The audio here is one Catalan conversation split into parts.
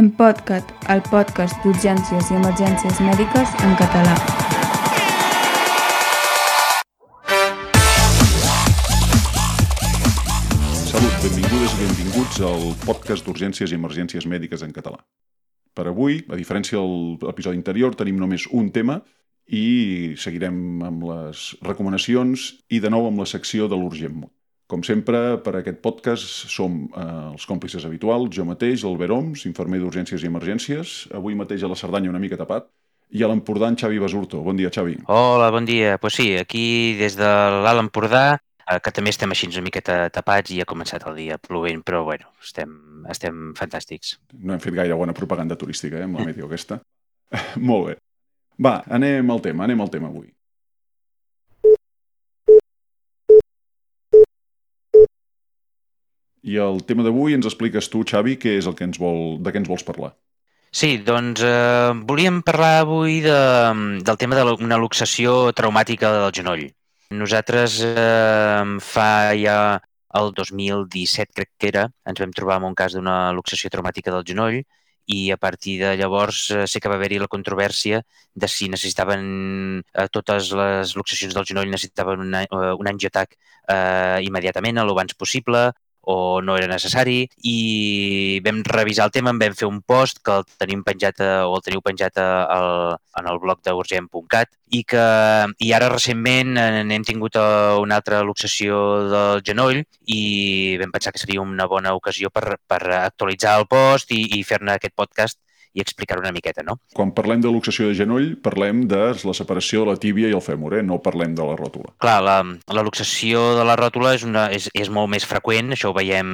En Podcat, el podcast d'urgències i emergències mèdiques en català. Salut, benvingudes i benvinguts al podcast d'urgències i emergències mèdiques en català. Per avui, a diferència de l'episodi anterior, tenim només un tema i seguirem amb les recomanacions i de nou amb la secció de l'Urgent Mut. Com sempre, per aquest podcast som eh, els còmplices habituals, jo mateix, Albert Oms, infermer d'urgències i emergències, avui mateix a la Cerdanya una mica tapat, i a l'Empordà en Xavi Basurto. Bon dia, Xavi. Hola, bon dia. Pues sí, aquí des de l'Alt Empordà, eh, que també estem així una miqueta tapats i ha començat el dia plovent, però bueno, estem, estem fantàstics. No hem fet gaire bona propaganda turística, eh, amb la meteo aquesta. Molt bé. Va, anem al tema, anem al tema avui. I el tema d'avui ens expliques tu, Xavi, què és el que ens vol, de què ens vols parlar. Sí, doncs eh, volíem parlar avui de, del tema d'una luxació traumàtica del genoll. Nosaltres eh, fa ja el 2017, crec que era, ens vam trobar amb un cas d'una luxació traumàtica del genoll i a partir de llavors eh, sé que va haver-hi la controvèrsia de si necessitaven eh, totes les luxacions del genoll necessitaven un, eh, un angiotac eh, immediatament, a l'abans possible, o no era necessari i vam revisar el tema, en vam fer un post que el tenim penjat a, o el teniu penjat a, a, en el blog d'urgent.cat i que i ara recentment n'hem tingut una altra luxació del genoll i vam pensar que seria una bona ocasió per, per actualitzar el post i, i fer-ne aquest podcast i explicar una miqueta, no? Quan parlem de luxació de genoll, parlem de la separació de la tíbia i el fèmur, eh? no parlem de la ròtula. Clar, la, la luxació de la ròtula és, una, és, és molt més freqüent, això ho veiem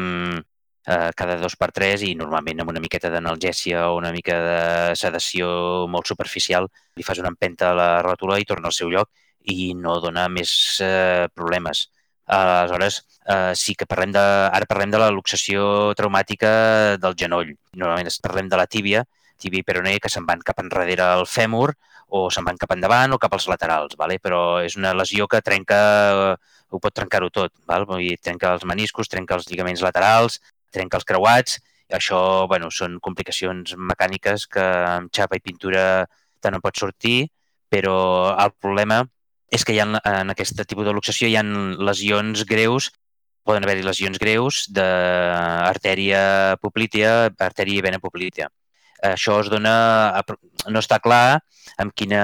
eh, cada dos per tres i normalment amb una miqueta d'analgèsia o una mica de sedació molt superficial li fas una empenta a la ròtula i torna al seu lloc i no dona més eh, problemes. Aleshores, eh, sí que parlem de, ara parlem de la luxació traumàtica del genoll. Normalment parlem de la tíbia, tibia i peroné que se'n van cap enrere al fèmur o se'n van cap endavant o cap als laterals, vale? però és una lesió que trenca, ho pot trencar-ho tot, val? Vull dir, trenca els meniscos, trenca els lligaments laterals, trenca els creuats, això bueno, són complicacions mecàniques que amb xapa i pintura te no pot sortir, però el problema és que hi ha, en aquest tipus de luxació hi ha lesions greus poden haver-hi lesions greus d'artèria poplítea, artèria i vena poplítea això es dona, no està clar amb quina,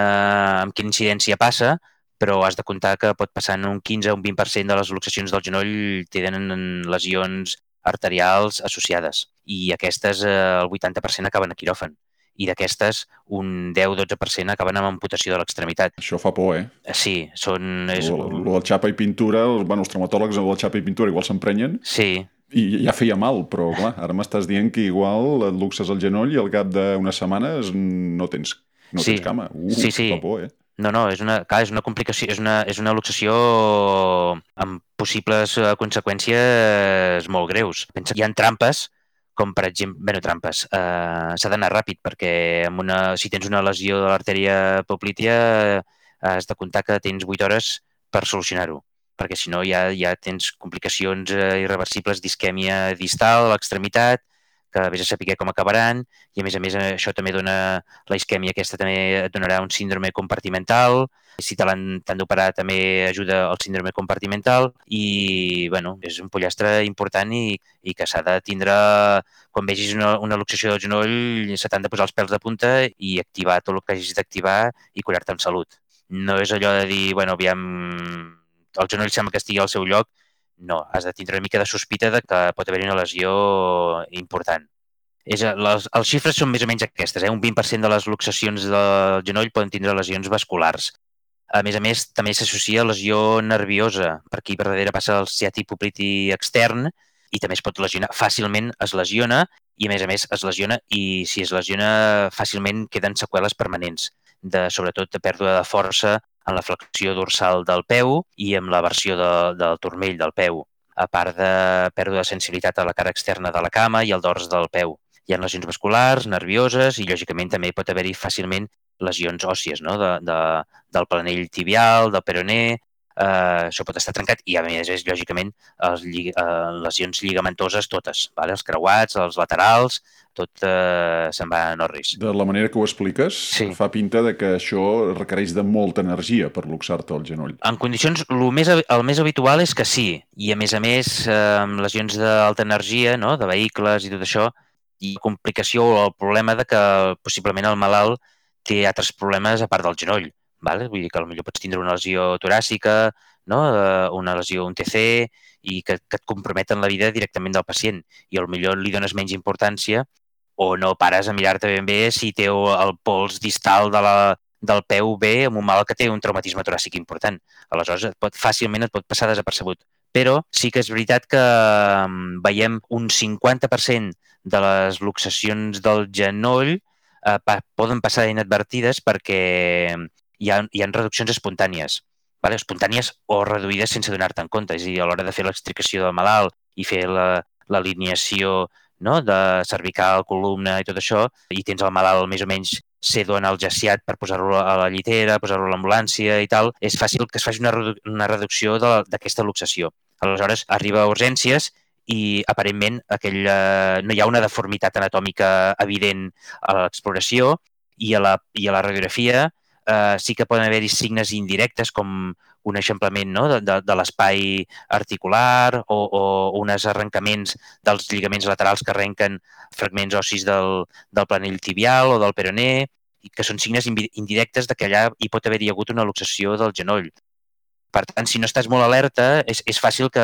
amb quina incidència passa, però has de comptar que pot passar en un 15 o un 20% de les luxacions del genoll tenen lesions arterials associades i aquestes, eh, el 80% acaben a quiròfan i d'aquestes un 10-12% acaben amb amputació de l'extremitat. Això fa por, eh? Sí, són... És... Lo, lo de xapa i pintura, els, bueno, els traumatòlegs amb la xapa i pintura igual s'emprenyen. Sí, i ja feia mal, però clar, ara m'estàs dient que igual et luxes el genoll i al cap d'unes setmanes no tens, no sí. tens cama. Uh, sí, sí. Por, eh? No, no, és una, clar, és una complicació, és una, és una luxació amb possibles eh, conseqüències molt greus. Pensa, hi ha trampes, com per exemple, bé, no trampes, eh, s'ha d'anar ràpid perquè amb una, si tens una lesió de l'artèria poplítea eh, has de comptar que tens 8 hores per solucionar-ho perquè si no ja, ja tens complicacions eh, irreversibles d'isquèmia distal a l'extremitat, que vés a saber com acabaran, i a més a més això també dona, la isquèmia aquesta també et donarà un síndrome compartimental, si te l'han d'operar també ajuda al síndrome compartimental i, bueno, és un pollastre important i, i que s'ha de tindre, quan vegis una, una luxació del genoll, se t'han de posar els pèls de punta i activar tot el que hagis d'activar i curar-te amb salut. No és allò de dir, bueno, aviam, el genoll sembla que estigui al seu lloc, no, has de tindre una mica de sospita de que pot haver-hi una lesió important. És, les, els xifres són més o menys aquestes. Eh? Un 20% de les luxacions del genoll poden tindre lesions vasculars. A més a més, també s'associa a lesió nerviosa. Per aquí per darrere passa el ciàtic popliti extern i també es pot lesionar. Fàcilment es lesiona i, a més a més, es lesiona i si es lesiona fàcilment queden seqüeles permanents, de, sobretot de pèrdua de força en la flexió dorsal del peu i amb la versió de, del turmell del peu, a part de pèrdua de sensibilitat a la cara externa de la cama i al dors del peu. Hi ha lesions musculars, nervioses i, lògicament, també pot haver-hi fàcilment lesions òssies, no? de, de, del planell tibial, del peroné, eh, això pot estar trencat i a més és, lògicament, les lli eh, lesions lligamentoses totes, vale? els creuats, els laterals, tot eh, se'n va a Norris. De la manera que ho expliques, Sí. fa pinta de que això requereix de molta energia per luxar-te el genoll. En condicions, el més, el més habitual és que sí, i a més a més, eh, amb lesions d'alta energia, no? de vehicles i tot això, i complicació o el problema de que possiblement el malalt té altres problemes a part del genoll. Vale? Vull dir que potser pots tindre una lesió toràcica, no? eh, una lesió, un TC, i que, que et comprometen la vida directament del pacient. I millor li dones menys importància o no pares a mirar-te ben bé si té el pols distal de la, del peu bé amb un mal que té un traumatisme toràcic important. Aleshores, et pot, fàcilment et pot passar desapercebut. Però sí que és veritat que mm, veiem un 50% de les luxacions del genoll eh, pa, poden passar inadvertides perquè hi ha, hi ha reduccions espontànies. Vale? Espontànies o reduïdes sense donar-te en compte. És a dir, a l'hora de fer l'extricació del malalt i fer la- l'alineació no? de cervical, columna i tot això, i tens el malalt més o menys en el jaciat per posar-lo a la llitera, posar-lo a l'ambulància i tal, és fàcil que es faci una, redu una reducció d'aquesta luxació. Aleshores, arriba a urgències i aparentment aquell, eh, no hi ha una deformitat anatòmica evident a l'exploració i a la, i a la radiografia eh, sí que poden haver-hi signes indirectes com un eixamplament no? de, de, de l'espai articular o, o uns arrencaments dels lligaments laterals que arrenquen fragments ossis del, del planell tibial o del peroné, i que són signes indirectes de que allà hi pot haver-hi hagut una luxació del genoll. Per tant, si no estàs molt alerta, és, és fàcil que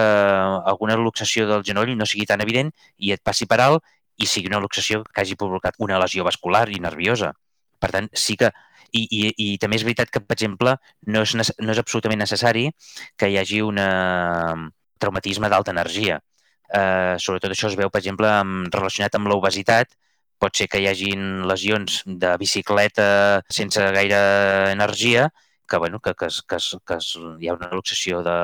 alguna luxació del genoll no sigui tan evident i et passi per alt i sigui una luxació que hagi provocat una lesió vascular i nerviosa. Per tant, sí que... I, i, i també és veritat que, per exemple, no és, no és absolutament necessari que hi hagi un traumatisme d'alta energia. Eh, sobretot això es veu, per exemple, amb, relacionat amb l'obesitat. Pot ser que hi hagin lesions de bicicleta sense gaire energia, que, bueno, que, que, que, que hi ha una luxació de,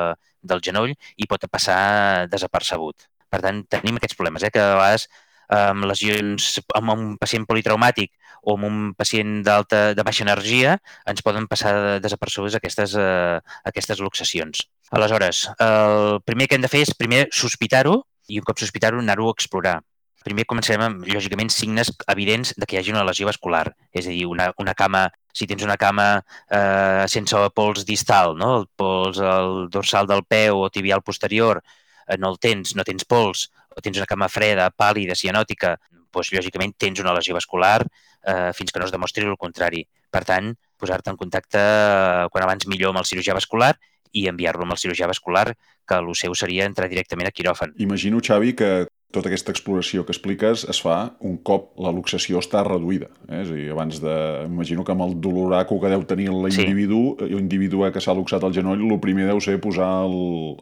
del genoll i pot passar desapercebut. Per tant, tenim aquests problemes, eh, que a vegades amb lesions amb un pacient politraumàtic o amb un pacient d'alta de baixa energia ens poden passar desapercebudes aquestes, eh, aquestes luxacions. Aleshores, el primer que hem de fer és primer sospitar-ho i un cop sospitar-ho anar-ho a explorar. Primer comencem amb, lògicament, signes evidents de que hi hagi una lesió vascular, és a dir, una, una cama, si tens una cama eh, sense pols distal, no? el pols al dorsal del peu o tibial posterior, eh, no el tens, no tens pols, o tens una cama freda, pàl·lida, cianòtica, doncs, lògicament tens una lesió vascular eh, fins que no es demostri el contrari. Per tant, posar-te en contacte eh, quan abans millor amb el cirurgià vascular i enviar-lo amb el cirurgià vascular, que el seu seria entrar directament a quiròfan. Imagino, Xavi, que tota aquesta exploració que expliques es fa un cop la luxació està reduïda. Eh? És a dir, abans de... Imagino que amb el doloraco que deu tenir l'individu, sí. l'individu que s'ha luxat el genoll, el primer deu ser posar el,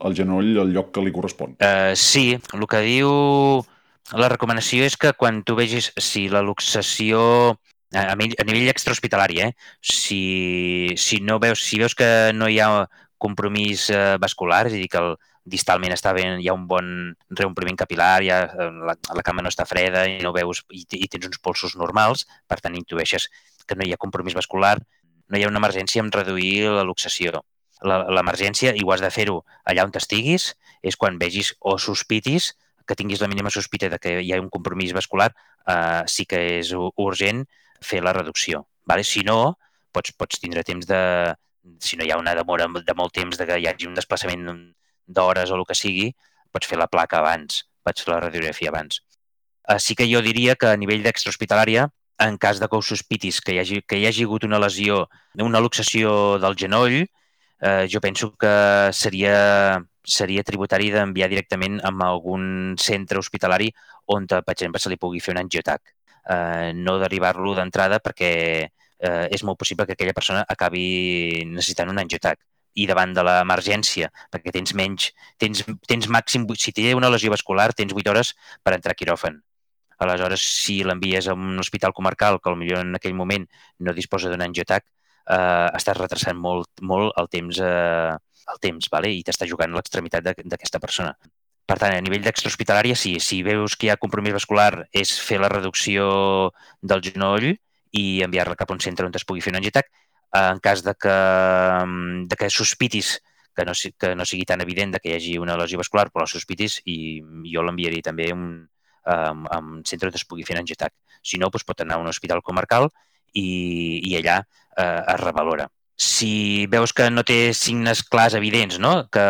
el genoll al lloc que li correspon. Uh, sí, el que diu la recomanació és que quan tu vegis si la luxació a, a nivell- extrahospitalari, eh? si, si, no veus, si veus que no hi ha compromís eh, vascular, és a dir, que el, distalment està ben, hi ha un bon reompliment capilar, ja, eh, la, la cama no està freda i no veus i, i tens uns polsos normals, per tant intueixes que no hi ha compromís vascular, no hi ha una emergència en reduir la luxació. L'emergència, i ho has de fer-ho allà on estiguis, és quan vegis o sospitis, que tinguis la mínima sospita de que hi ha un compromís vascular, eh, sí que és urgent fer la reducció. Vale? Si no, pots, pots tindre temps de... Si no hi ha una demora de molt temps de que hi hagi un desplaçament d'hores o el que sigui, pots fer la placa abans, pots fer la radiografia abans. Eh, sí que jo diria que a nivell d'extrahospitalària, en cas de que ho sospitis que hi hagi, que hi hagi hagut una lesió, una luxació del genoll, eh, jo penso que seria, seria tributari d'enviar directament amb algun centre hospitalari on, per exemple, se li pugui fer un angiotac. Eh, no derivar-lo d'entrada perquè eh, és molt possible que aquella persona acabi necessitant un angiotac i davant de l'emergència, perquè tens menys, tens, tens màxim, si té una lesió vascular, tens 8 hores per entrar a quiròfan. Aleshores, si l'envies a un hospital comarcal, que potser en aquell moment no disposa d'un angiotac, eh, estàs retrasant molt, molt el temps, eh, el temps vale? i t'està jugant l'extremitat d'aquesta persona. Per tant, a nivell d'extrahospitalària, sí, si veus que hi ha compromís vascular, és fer la reducció del genoll i enviar-la cap a un centre on es pugui fer un angiotac. En cas de que, mm, de que sospitis que no, que no sigui tan evident de que hi hagi una lesió vascular, però la sospitis i jo l'enviaria també a un, um, a un centre on es pugui fer angiotac. Si no, doncs pot anar a un hospital comarcal i, i allà eh, es revalora. Si veus que no té signes clars evidents, no? que,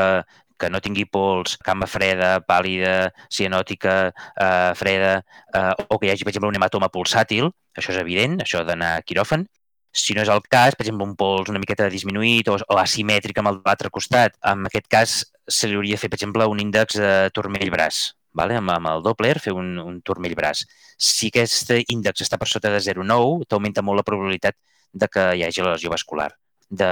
que no tingui pols, cama freda, pàl·lida, cianòtica, eh, freda, eh, o que hi hagi, per exemple, un hematoma pulsàtil, això és evident, això d'anar a quiròfan, si no és el cas, per exemple, un pols una miqueta disminuït o, o asimètric amb l'altre costat, en aquest cas se li hauria de fer, per exemple, un índex de turmell-braç, vale? amb, amb el Doppler, fer un, un turmell-braç. Si aquest índex està per sota de 0,9, t'augmenta molt la probabilitat de que hi hagi la lesió vascular. De,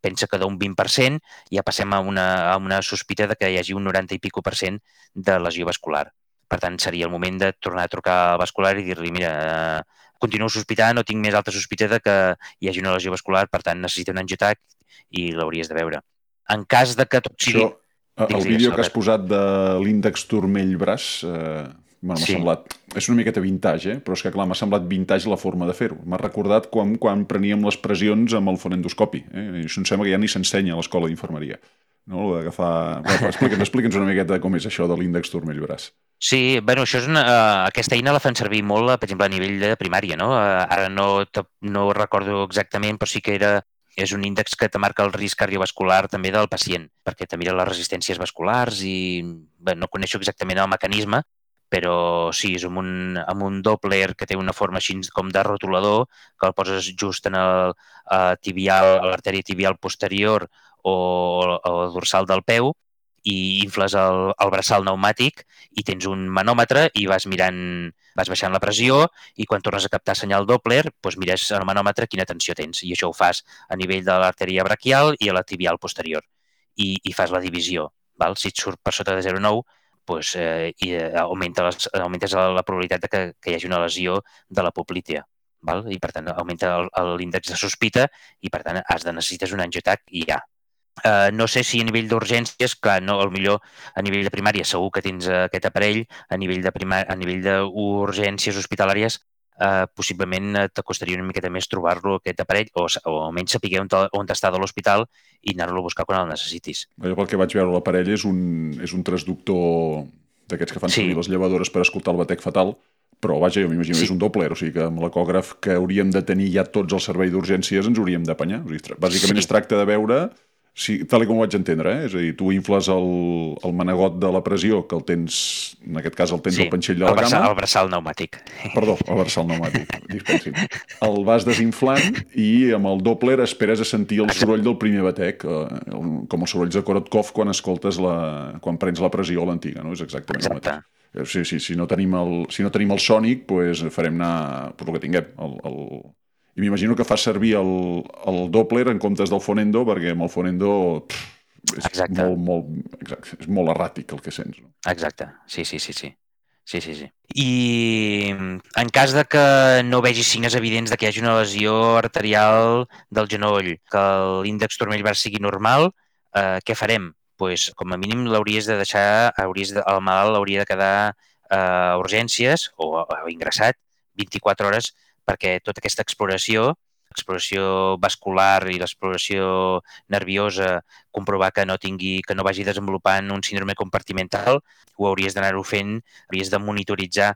pensa que d'un 20% ja passem a una, a una sospita de que hi hagi un 90 i pico per cent de lesió vascular. Per tant, seria el moment de tornar a trucar al vascular i dir-li, mira, eh, continuo sospitant, no tinc més altra sospita de que hi hagi una lesió vascular, per tant necessita un angiotac i l'hauries de veure. En cas de que tot sigui... Això, el digues, vídeo que has posat de l'índex turmell-braç eh, m'ha sí. semblat... És una miqueta vintage, eh? però és que clar, m'ha semblat vintage la forma de fer-ho. M'ha recordat quan, quan preníem les pressions amb el fonendoscopi. Eh? I això em sembla que ja ni s'ensenya a l'escola d'infermeria. No? D'agafar... Bueno, explica'ns explica'ns una miqueta com és això de l'índex turmell-braç. Sí, bueno, això és una, uh, aquesta eina la fan servir molt, per exemple, a nivell de primària, no? Uh, ara no, no recordo exactament, però sí que era és un índex que te marca el risc cardiovascular també del pacient, perquè te mira les resistències vasculars i bé, no coneixo exactament el mecanisme, però sí, és amb un, amb un Doppler que té una forma així com de rotulador, que el poses just en el uh, tibial, a l'artèria tibial posterior o, o dorsal del peu i infles el, el braçal pneumàtic i tens un manòmetre i vas mirant, vas baixant la pressió i quan tornes a captar senyal Doppler, doncs mires el manòmetre quina tensió tens i això ho fas a nivell de l'artèria braquial i a la tibial posterior i, i fas la divisió. Val? Si et surt per sota de 0,9, doncs, eh, i, eh, augmenta les, augmentes la probabilitat de que, que hi hagi una lesió de la poplítea. Val? I per tant augmenta l'índex de sospita i per tant has de necessites un angiotac i ja. Uh, no sé si a nivell d'urgències, clar, no, al millor a nivell de primària segur que tens aquest aparell, a nivell de primà, a nivell d'urgències hospitalàries uh, possiblement t'acostaria una miqueta més trobar-lo aquest aparell o, o almenys saber on, on està de l'hospital i anar-lo a buscar quan el necessitis. Jo pel que vaig veure l'aparell és un, és un transductor d'aquests que fan sí. servir les llevadores per escoltar el batec fatal, però vaja, jo m'imagino sí. és un Doppler, o sigui que amb l'ecògraf que hauríem de tenir ja tots el servei d'urgències ens hauríem d'apanyar. O sigui, bàsicament sí. es tracta de veure Sí, tal com ho vaig entendre, eh? és a dir, tu infles el, el manegot de la pressió, que el tens, en aquest cas el tens sí, al panxell de la braçal, cama. El braçal pneumàtic. Perdó, el braçal pneumàtic, dispensi'm. El vas desinflant i amb el Doppler esperes a sentir el Exacte. soroll del primer batec, eh, com els sorolls de Korotkov quan escoltes la, quan prens la pressió a l'antiga, no? És exactament Exacte. el mateix. Eh, sí, sí, si no tenim el, si no tenim el sònic, pues farem anar per el que tinguem, el, el, i m'imagino que fa servir el, el Doppler en comptes del Fonendo, perquè amb el Fonendo pff, és, exacte. molt, molt, exacte, és molt erràtic el que sents. No? Exacte, sí, sí, sí, sí. Sí, sí, sí. I en cas de que no vegi signes evidents de que hi hagi una lesió arterial del genoll, que l'índex turmell bar sigui normal, eh, què farem? pues, com a mínim l'hauries de deixar, hauries de, el malalt hauria de quedar eh, a urgències o, o ingressat 24 hores perquè tota aquesta exploració, exploració vascular i l'exploració nerviosa, comprovar que no tingui, que no vagi desenvolupant un síndrome compartimental, ho hauries d'anar-ho fent, hauries de monitoritzar,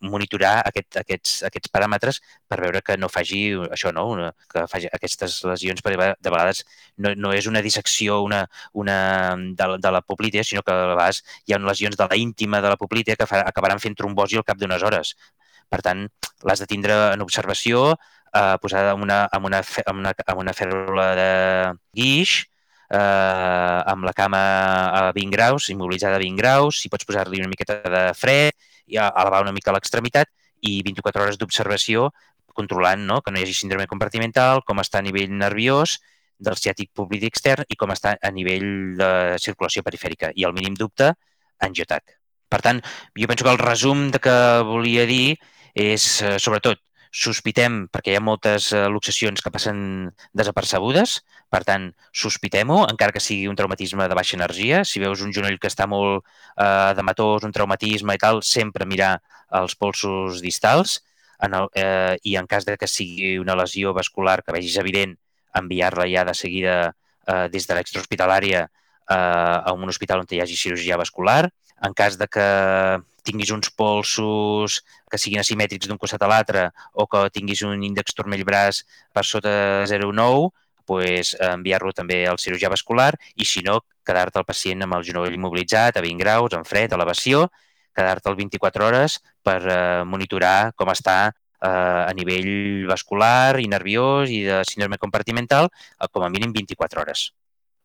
monitorar aquest, aquests, aquests paràmetres per veure que no faci això, no? que faci aquestes lesions, perquè de vegades no, no és una dissecció una, una de, de la poplítea, sinó que a vegades hi ha lesions de la íntima de la poplítea que fa, acabaran fent trombosi al cap d'unes hores. Per tant, l'has de tindre en observació, eh, posada amb una, amb, una, amb, una, amb una fèrula de guix, eh, amb la cama a 20 graus, immobilitzada a 20 graus, si pots posar-li una miqueta de fred, i elevar una mica l'extremitat i 24 hores d'observació controlant no? que no hi hagi síndrome compartimental, com està a nivell nerviós, del ciàtic públic extern i com està a nivell de circulació perifèrica. I el mínim dubte, angiotac. Per tant, jo penso que el resum de que volia dir és, eh, sobretot, sospitem, perquè hi ha moltes eh, luxacions que passen desapercebudes, per tant, sospitem-ho, encara que sigui un traumatisme de baixa energia. Si veus un genoll que està molt eh, dematós, un traumatisme i tal, sempre mirar els polsos distals en el, eh, i en cas de que sigui una lesió vascular que vegis evident, enviar-la ja de seguida eh, des de l'extrahospitalària eh, a un hospital on hi hagi cirurgia vascular. En cas de que tinguis uns polsos que siguin asimètrics d'un costat a l'altre o que tinguis un índex turmell-braç per sota de 0,9, pues, enviar-lo també al cirurgià vascular i, si no, quedar-te el pacient amb el genoll immobilitzat a 20 graus, en fred, elevació, quedar-te'l 24 hores per eh, monitorar com està eh, a nivell vascular i nerviós i de síndrome compartimental, eh, com a mínim 24 hores.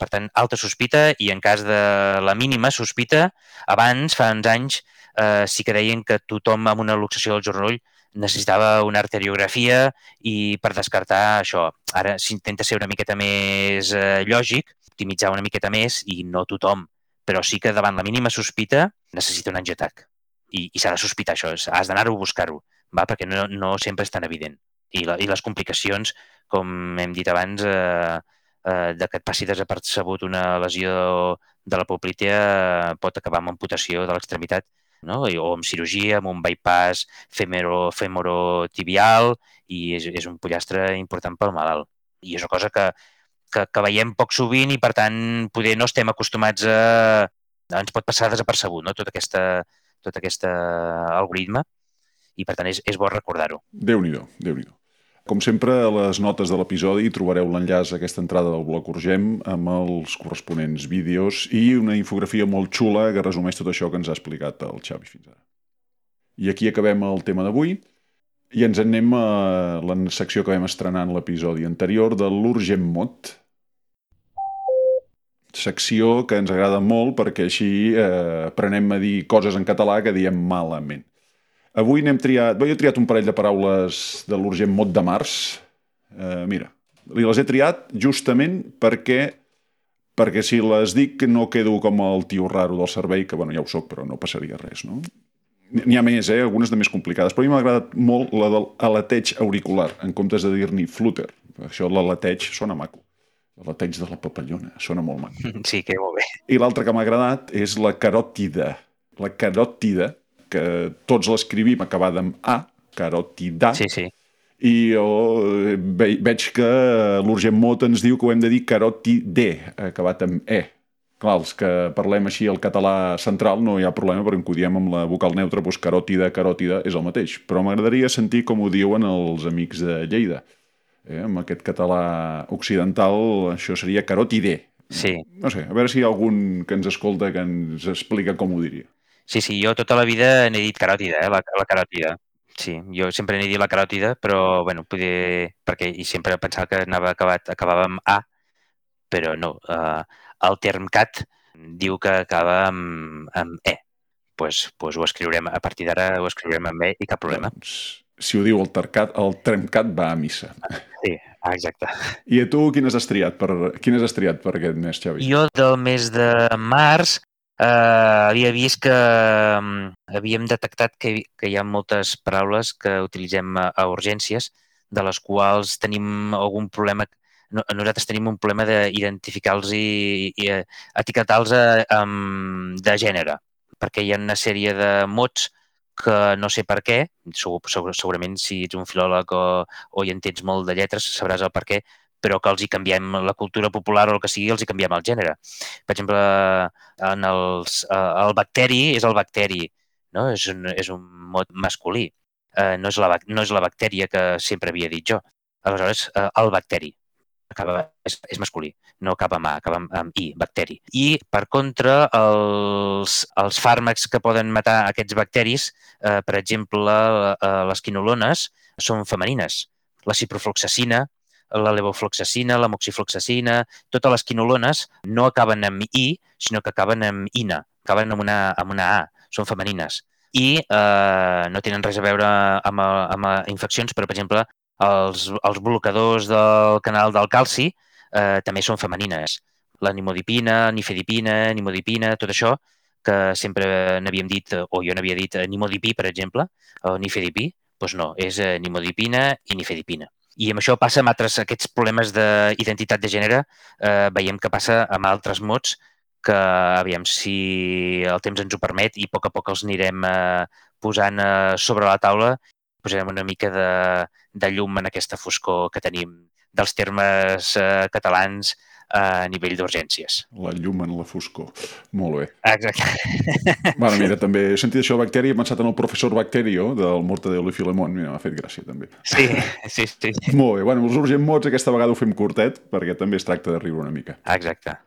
Per tant, alta sospita i en cas de la mínima sospita, abans, fa uns anys, eh, sí que deien que tothom amb una luxació del genoll necessitava una arteriografia i per descartar això. Ara s'intenta ser una miqueta més eh, lògic, optimitzar una miqueta més i no tothom, però sí que davant la mínima sospita necessita un angiotac. I, i s'ha de sospitar això, has d'anar-ho a buscar-ho, perquè no, no sempre és tan evident. I, la, I les complicacions, com hem dit abans, eh, eh, de que et passi desapercebut una lesió de la poplitea eh, pot acabar amb amputació de l'extremitat no? o amb cirurgia, amb un bypass femorotibial i és, és un pollastre important pel malalt. I és una cosa que, que, que veiem poc sovint i, per tant, poder no estem acostumats a... ens pot passar desapercebut, no?, tot aquesta, tot aquest algoritme i, per tant, és, és bo recordar-ho. Déu-n'hi-do, déu nhi déu com sempre, a les notes de l'episodi trobareu l'enllaç a aquesta entrada del blog Urgem amb els corresponents vídeos i una infografia molt xula que resumeix tot això que ens ha explicat el Xavi fins ara. I aquí acabem el tema d'avui i ens anem a la secció que vam estrenar en l'episodi anterior de l'Urgent Mot, secció que ens agrada molt perquè així eh, aprenem a dir coses en català que diem malament. Avui n'hem triat... Bé, jo he triat un parell de paraules de l'urgent mot de març. Uh, mira, li les he triat justament perquè perquè si les dic no quedo com el tio raro del servei, que bueno, ja ho sóc, però no passaria res, no? N'hi ha més, eh? algunes de més complicades, però a mi m'ha agradat molt la del aleteig auricular, en comptes de dir-n'hi flutter. Això de l'aleteig sona maco. L'aleteig de la papallona, sona molt maco. Sí, que molt bé. I l'altre que m'ha agradat és la caròtida. La caròtida que tots l'escrivim acabada amb A, carotida. Sí, sí. I jo eh, ve veig que l'urgent mot ens diu que ho hem de dir carotide, acabat amb E. Clar, els que parlem així el català central no hi ha problema perquè ho diem amb la vocal neutra, doncs caròtida, caròtida és el mateix. Però m'agradaria sentir com ho diuen els amics de Lleida. Eh, amb aquest català occidental això seria carotide. Sí. No sé, a veure si hi ha algun que ens escolta que ens explica com ho diria. Sí, sí, jo tota la vida n'he dit caròtida, eh, la, la caròtida. Sí, jo sempre n'he dit la caròtida, però, bueno, poder... Perquè, i sempre pensava que anava acabat, acabava amb A, però no. Uh, el term cat diu que acaba amb, amb E. Pues, pues ho escriurem, a partir d'ara ho escriurem amb E i cap problema. Doncs, si ho diu el, tercat, el termcat va a missa. Sí, exacte. I a tu quines has triat per, quines has triat per aquest mes, Xavi? Jo del mes de març eh, havia vist que um, havíem detectat que, que hi ha moltes paraules que utilitzem a, a urgències de les quals tenim algun problema no, nosaltres tenim un problema d'identificar-los i, i eh, etiquetar-los um, de gènere, perquè hi ha una sèrie de mots que no sé per què, segur, segurament si ets un filòleg o, o hi entens molt de lletres sabràs el per què, però que els hi canviem la cultura popular o el que sigui, els hi canviem el gènere. Per exemple, en els, eh, el bacteri és el bacteri, no? és, un, és un mot masculí. Eh, no, és la, no és la bactèria que sempre havia dit jo. Aleshores, eh, el bacteri acaba, és, és masculí, no acaba amb A, acaba amb, amb I, bacteri. I, per contra, els, els fàrmacs que poden matar aquests bacteris, eh, per exemple, eh, les quinolones, són femenines. La ciprofloxacina, la levofloxacina, la moxifloxacina, totes les quinolones no acaben amb I, sinó que acaben amb ina, acaben amb una, amb una A, són femenines. I eh, no tenen res a veure amb, amb infeccions, però, per exemple, els, els blocadors del canal del calci eh, també són femenines. La nimodipina, nifedipina, nimodipina, tot això, que sempre n'havíem dit, o jo n'havia dit nimodipí, per exemple, o nifedipí, doncs no, és nimodipina i nifedipina. I amb això passa amb altres, aquests problemes d'identitat de gènere, eh, veiem que passa amb altres mots que, aviam, si el temps ens ho permet i a poc a poc els anirem eh, posant eh, sobre la taula, posarem una mica de, de llum en aquesta foscor que tenim dels termes eh, catalans a nivell d'urgències. La llum en la foscor. Molt bé. Exacte. Bueno, mira, també he sentit això de bacteri, he pensat en el professor Bacterio del Mortadelo i Filemón, mira, m'ha fet gràcia també. Sí, sí, sí. Molt bé, bueno, els urgent mots aquesta vegada ho fem curtet, perquè també es tracta de riure una mica. Exacte.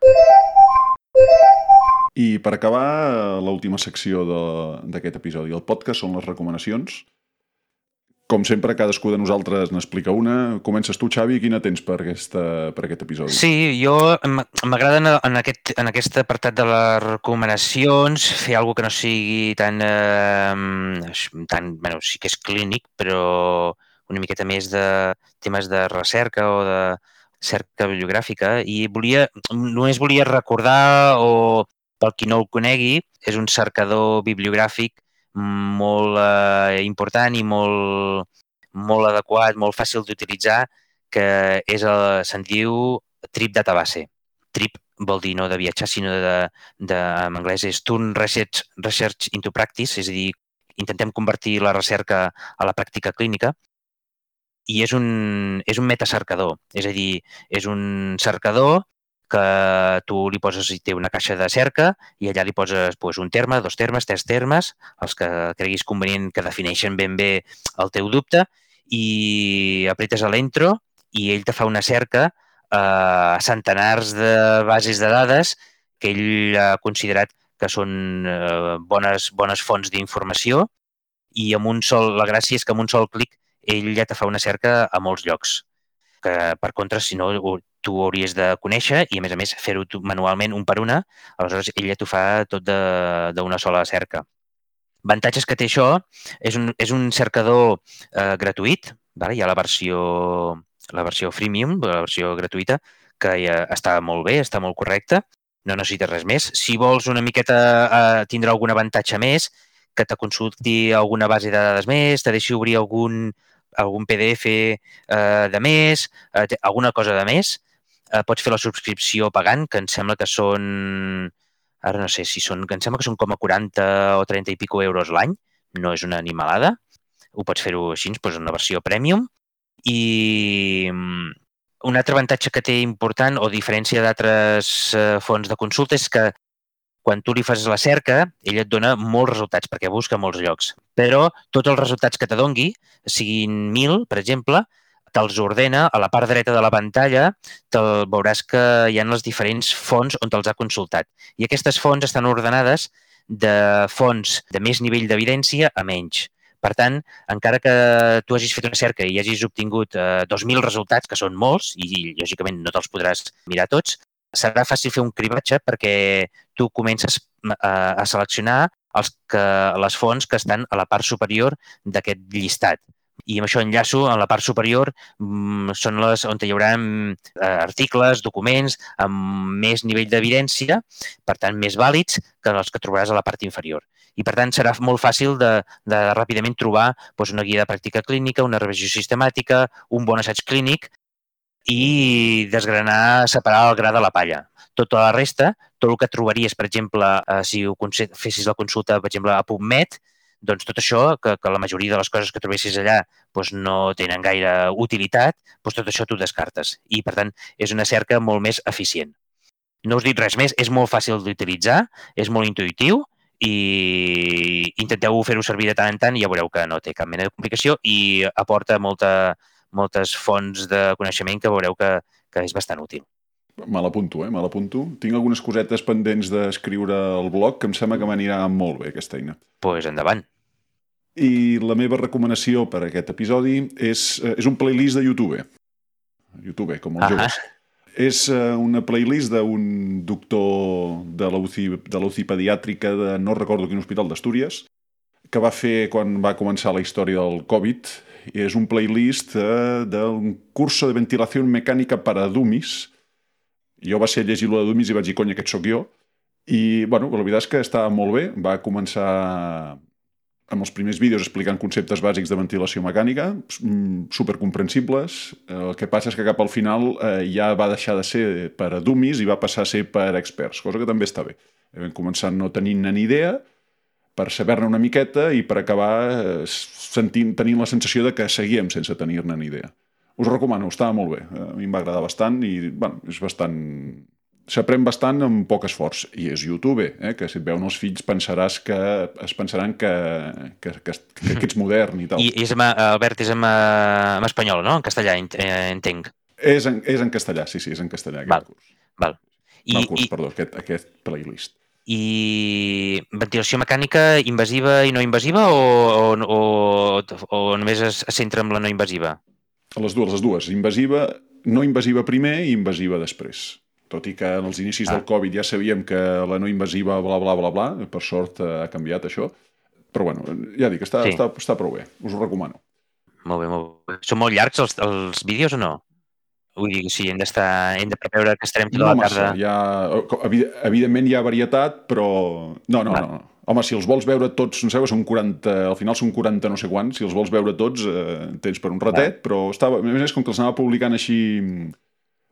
I per acabar, l'última secció de- d'aquest episodi del podcast són les recomanacions. Com sempre, cadascú de nosaltres n'explica una. Comences tu, Xavi, quina tens per, aquesta, per aquest episodi? Sí, jo m'agrada en, aquest, en aquest apartat de les recomanacions fer alguna que no sigui tan, eh, tan bueno, sí que és clínic, però una miqueta més de temes de recerca o de cerca bibliogràfica i volia, només volia recordar o pel qui no el conegui, és un cercador bibliogràfic molt eh, important i molt, molt adequat, molt fàcil d'utilitzar, que és el, se'n diu Trip Database. Trip vol dir no de viatjar, sinó de, de en anglès és Turn Research, Research into Practice, és a dir, intentem convertir la recerca a la pràctica clínica i és un, és un metacercador, és a dir, és un cercador que tu li poses, i té una caixa de cerca i allà li poses pues, un terme, dos termes, tres termes, els que creguis convenient que defineixen ben bé el teu dubte i apretes a l'entro i ell te fa una cerca eh, a centenars de bases de dades que ell ha considerat que són eh, bones, bones fonts d'informació i amb un sol, la gràcia és que amb un sol clic ell ja te fa una cerca a molts llocs que per contra, si no, tu ho hauries de conèixer i, a més a més, fer-ho manualment un per una, aleshores ell ja t'ho fa tot d'una sola cerca. Avantatges que té això, és un, és un cercador eh, gratuït, vale? hi ha la versió, la versió freemium, la versió gratuïta, que ja està molt bé, està molt correcta, no necessites res més. Si vols una miqueta eh, tindre algun avantatge més, que te consulti alguna base de dades més, te deixi obrir algun, algun PDF eh, de més, eh, alguna cosa de més, eh, pots fer la subscripció pagant, que em sembla que són, ara no sé si són, que em sembla que són com a 40 o 30 i pico euros l'any, no és una animalada, ho pots fer-ho així, doncs una versió premium, i mm, un altre avantatge que té important o diferència d'altres eh, fonts de consulta és que quan tu li fas la cerca, ell et dona molts resultats, perquè busca molts llocs. Però tots els resultats que te dongui, siguin 1.000, per exemple, te'ls ordena a la part dreta de la pantalla, te'l veuràs que hi ha les diferents fonts on te'ls ha consultat. I aquestes fonts estan ordenades de fonts de més nivell d'evidència a menys. Per tant, encara que tu hagis fet una cerca i hagis obtingut eh, 2.000 resultats, que són molts, i lògicament no te'ls podràs mirar tots, serà fàcil fer un cribatge perquè tu comences a, a seleccionar els que, les fonts que estan a la part superior d'aquest llistat. I amb això enllaço, en la part superior mm, són les on hi haurà mm, eh, articles, documents amb més nivell d'evidència, per tant més vàlids que els que trobaràs a la part inferior. I per tant serà molt fàcil de, de ràpidament trobar doncs, una guia de pràctica clínica, una revisió sistemàtica, un bon assaig clínic i desgranar, separar el gra de la palla. Tota la resta, tot el que trobaries, per exemple, eh, si ho fessis la consulta, per exemple, a PubMed, doncs tot això, que, que la majoria de les coses que trobessis allà doncs no tenen gaire utilitat, doncs tot això t'ho descartes. I, per tant, és una cerca molt més eficient. No us dic res més, és molt fàcil d'utilitzar, és molt intuïtiu i intenteu fer-ho servir de tant en tant i ja veureu que no té cap mena de complicació i aporta molta, moltes fonts de coneixement que veureu que, que és bastant útil. Me l'apunto, eh? Me l'apunto. Tinc algunes cosetes pendents d'escriure al blog que em sembla que m'anirà molt bé aquesta eina. Doncs pues endavant. I la meva recomanació per a aquest episodi és, eh, és un playlist de YouTube. YouTube, com els Ahà. joves. És eh, una playlist d'un doctor de la UCI, de la UCI pediàtrica de no recordo quin hospital d'Astúries, que va fer quan va començar la història del Covid. És un playlist eh, d'un curso de ventilació mecànica per a dummies. Jo va ser llegir-lo de dummies i vaig dir, cony, aquest sóc jo. I, bueno, la veritat és que està molt bé. Va començar amb els primers vídeos explicant conceptes bàsics de ventilació mecànica, mm, supercomprensibles. El que passa és que cap al final eh, ja va deixar de ser per a dummies i va passar a ser per a experts, cosa que també està bé. Vam començar no tenint ni idea, per saber-ne una miqueta i per acabar eh, sentint, tenint la sensació de que seguíem sense tenir-ne ni idea. Us recomano, estava molt bé. A mi em va agradar bastant i, bueno, és bastant... S'aprèn bastant amb poc esforç. I és YouTube, eh? que si et veuen els fills pensaràs que es pensaran que, que, que, que, que ets modern i tal. I és amb, Albert, és eh, en espanyol, no? En castellà, ent- eh, entenc. És en, és en castellà, sí, sí, és en castellà aquest Val. curs. Val. I, no, curs, i, perdó, aquest, aquest playlist. I ventilació mecànica invasiva i no invasiva o, o, o, o només es, centra en la no invasiva? Les dues, les dues. Invasiva, no invasiva primer i invasiva després. Tot i que en els inicis Ah. del Covid ja sabíem que la no invasiva bla, bla, bla, bla, per sort eh, ha canviat això. Però bueno, ja dic, està, Sí. està, està prou bé. Us ho recomano. Molt bé, molt bé. Són molt llargs els, els vídeos o no? Vull dir, sí, hem d'estar, hem de preveure que estarem tota No la massa, tarda... hi ha, evi- evidentment hi ha varietat, però... No, no, Va. no. Home, si els vols veure tots, no sé, són 40, al final són 40 no sé quants, si els vols veure tots eh, tens per un ratet, però estava, a més, com que els anava publicant així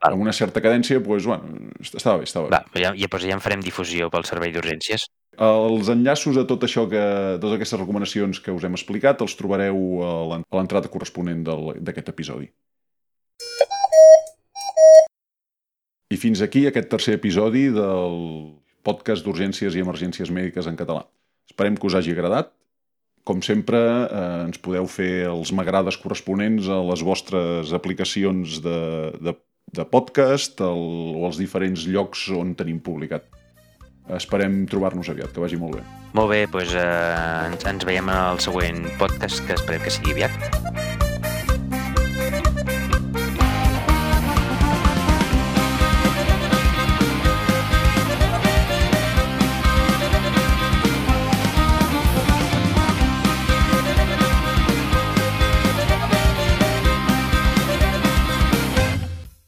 Val. amb una certa cadència, doncs, bueno, estava bé, estava bé. Va, ja, ja, doncs ja en farem difusió pel servei d'urgències. Els enllaços a tot això que, totes aquestes recomanacions que us hem explicat els trobareu a l'en- a l'entrada corresponent d'aquest episodi. Fins aquí aquest tercer episodi del podcast d'urgències i emergències mèdiques en català. Esperem que us hagi agradat. Com sempre, eh, ens podeu fer els m'agrades corresponents a les vostres aplicacions de, de, de podcast el, o als diferents llocs on tenim publicat. Esperem trobar-nos aviat, que vagi molt bé. Molt bé, doncs eh, ens, ens veiem el següent podcast, que esperem que sigui aviat.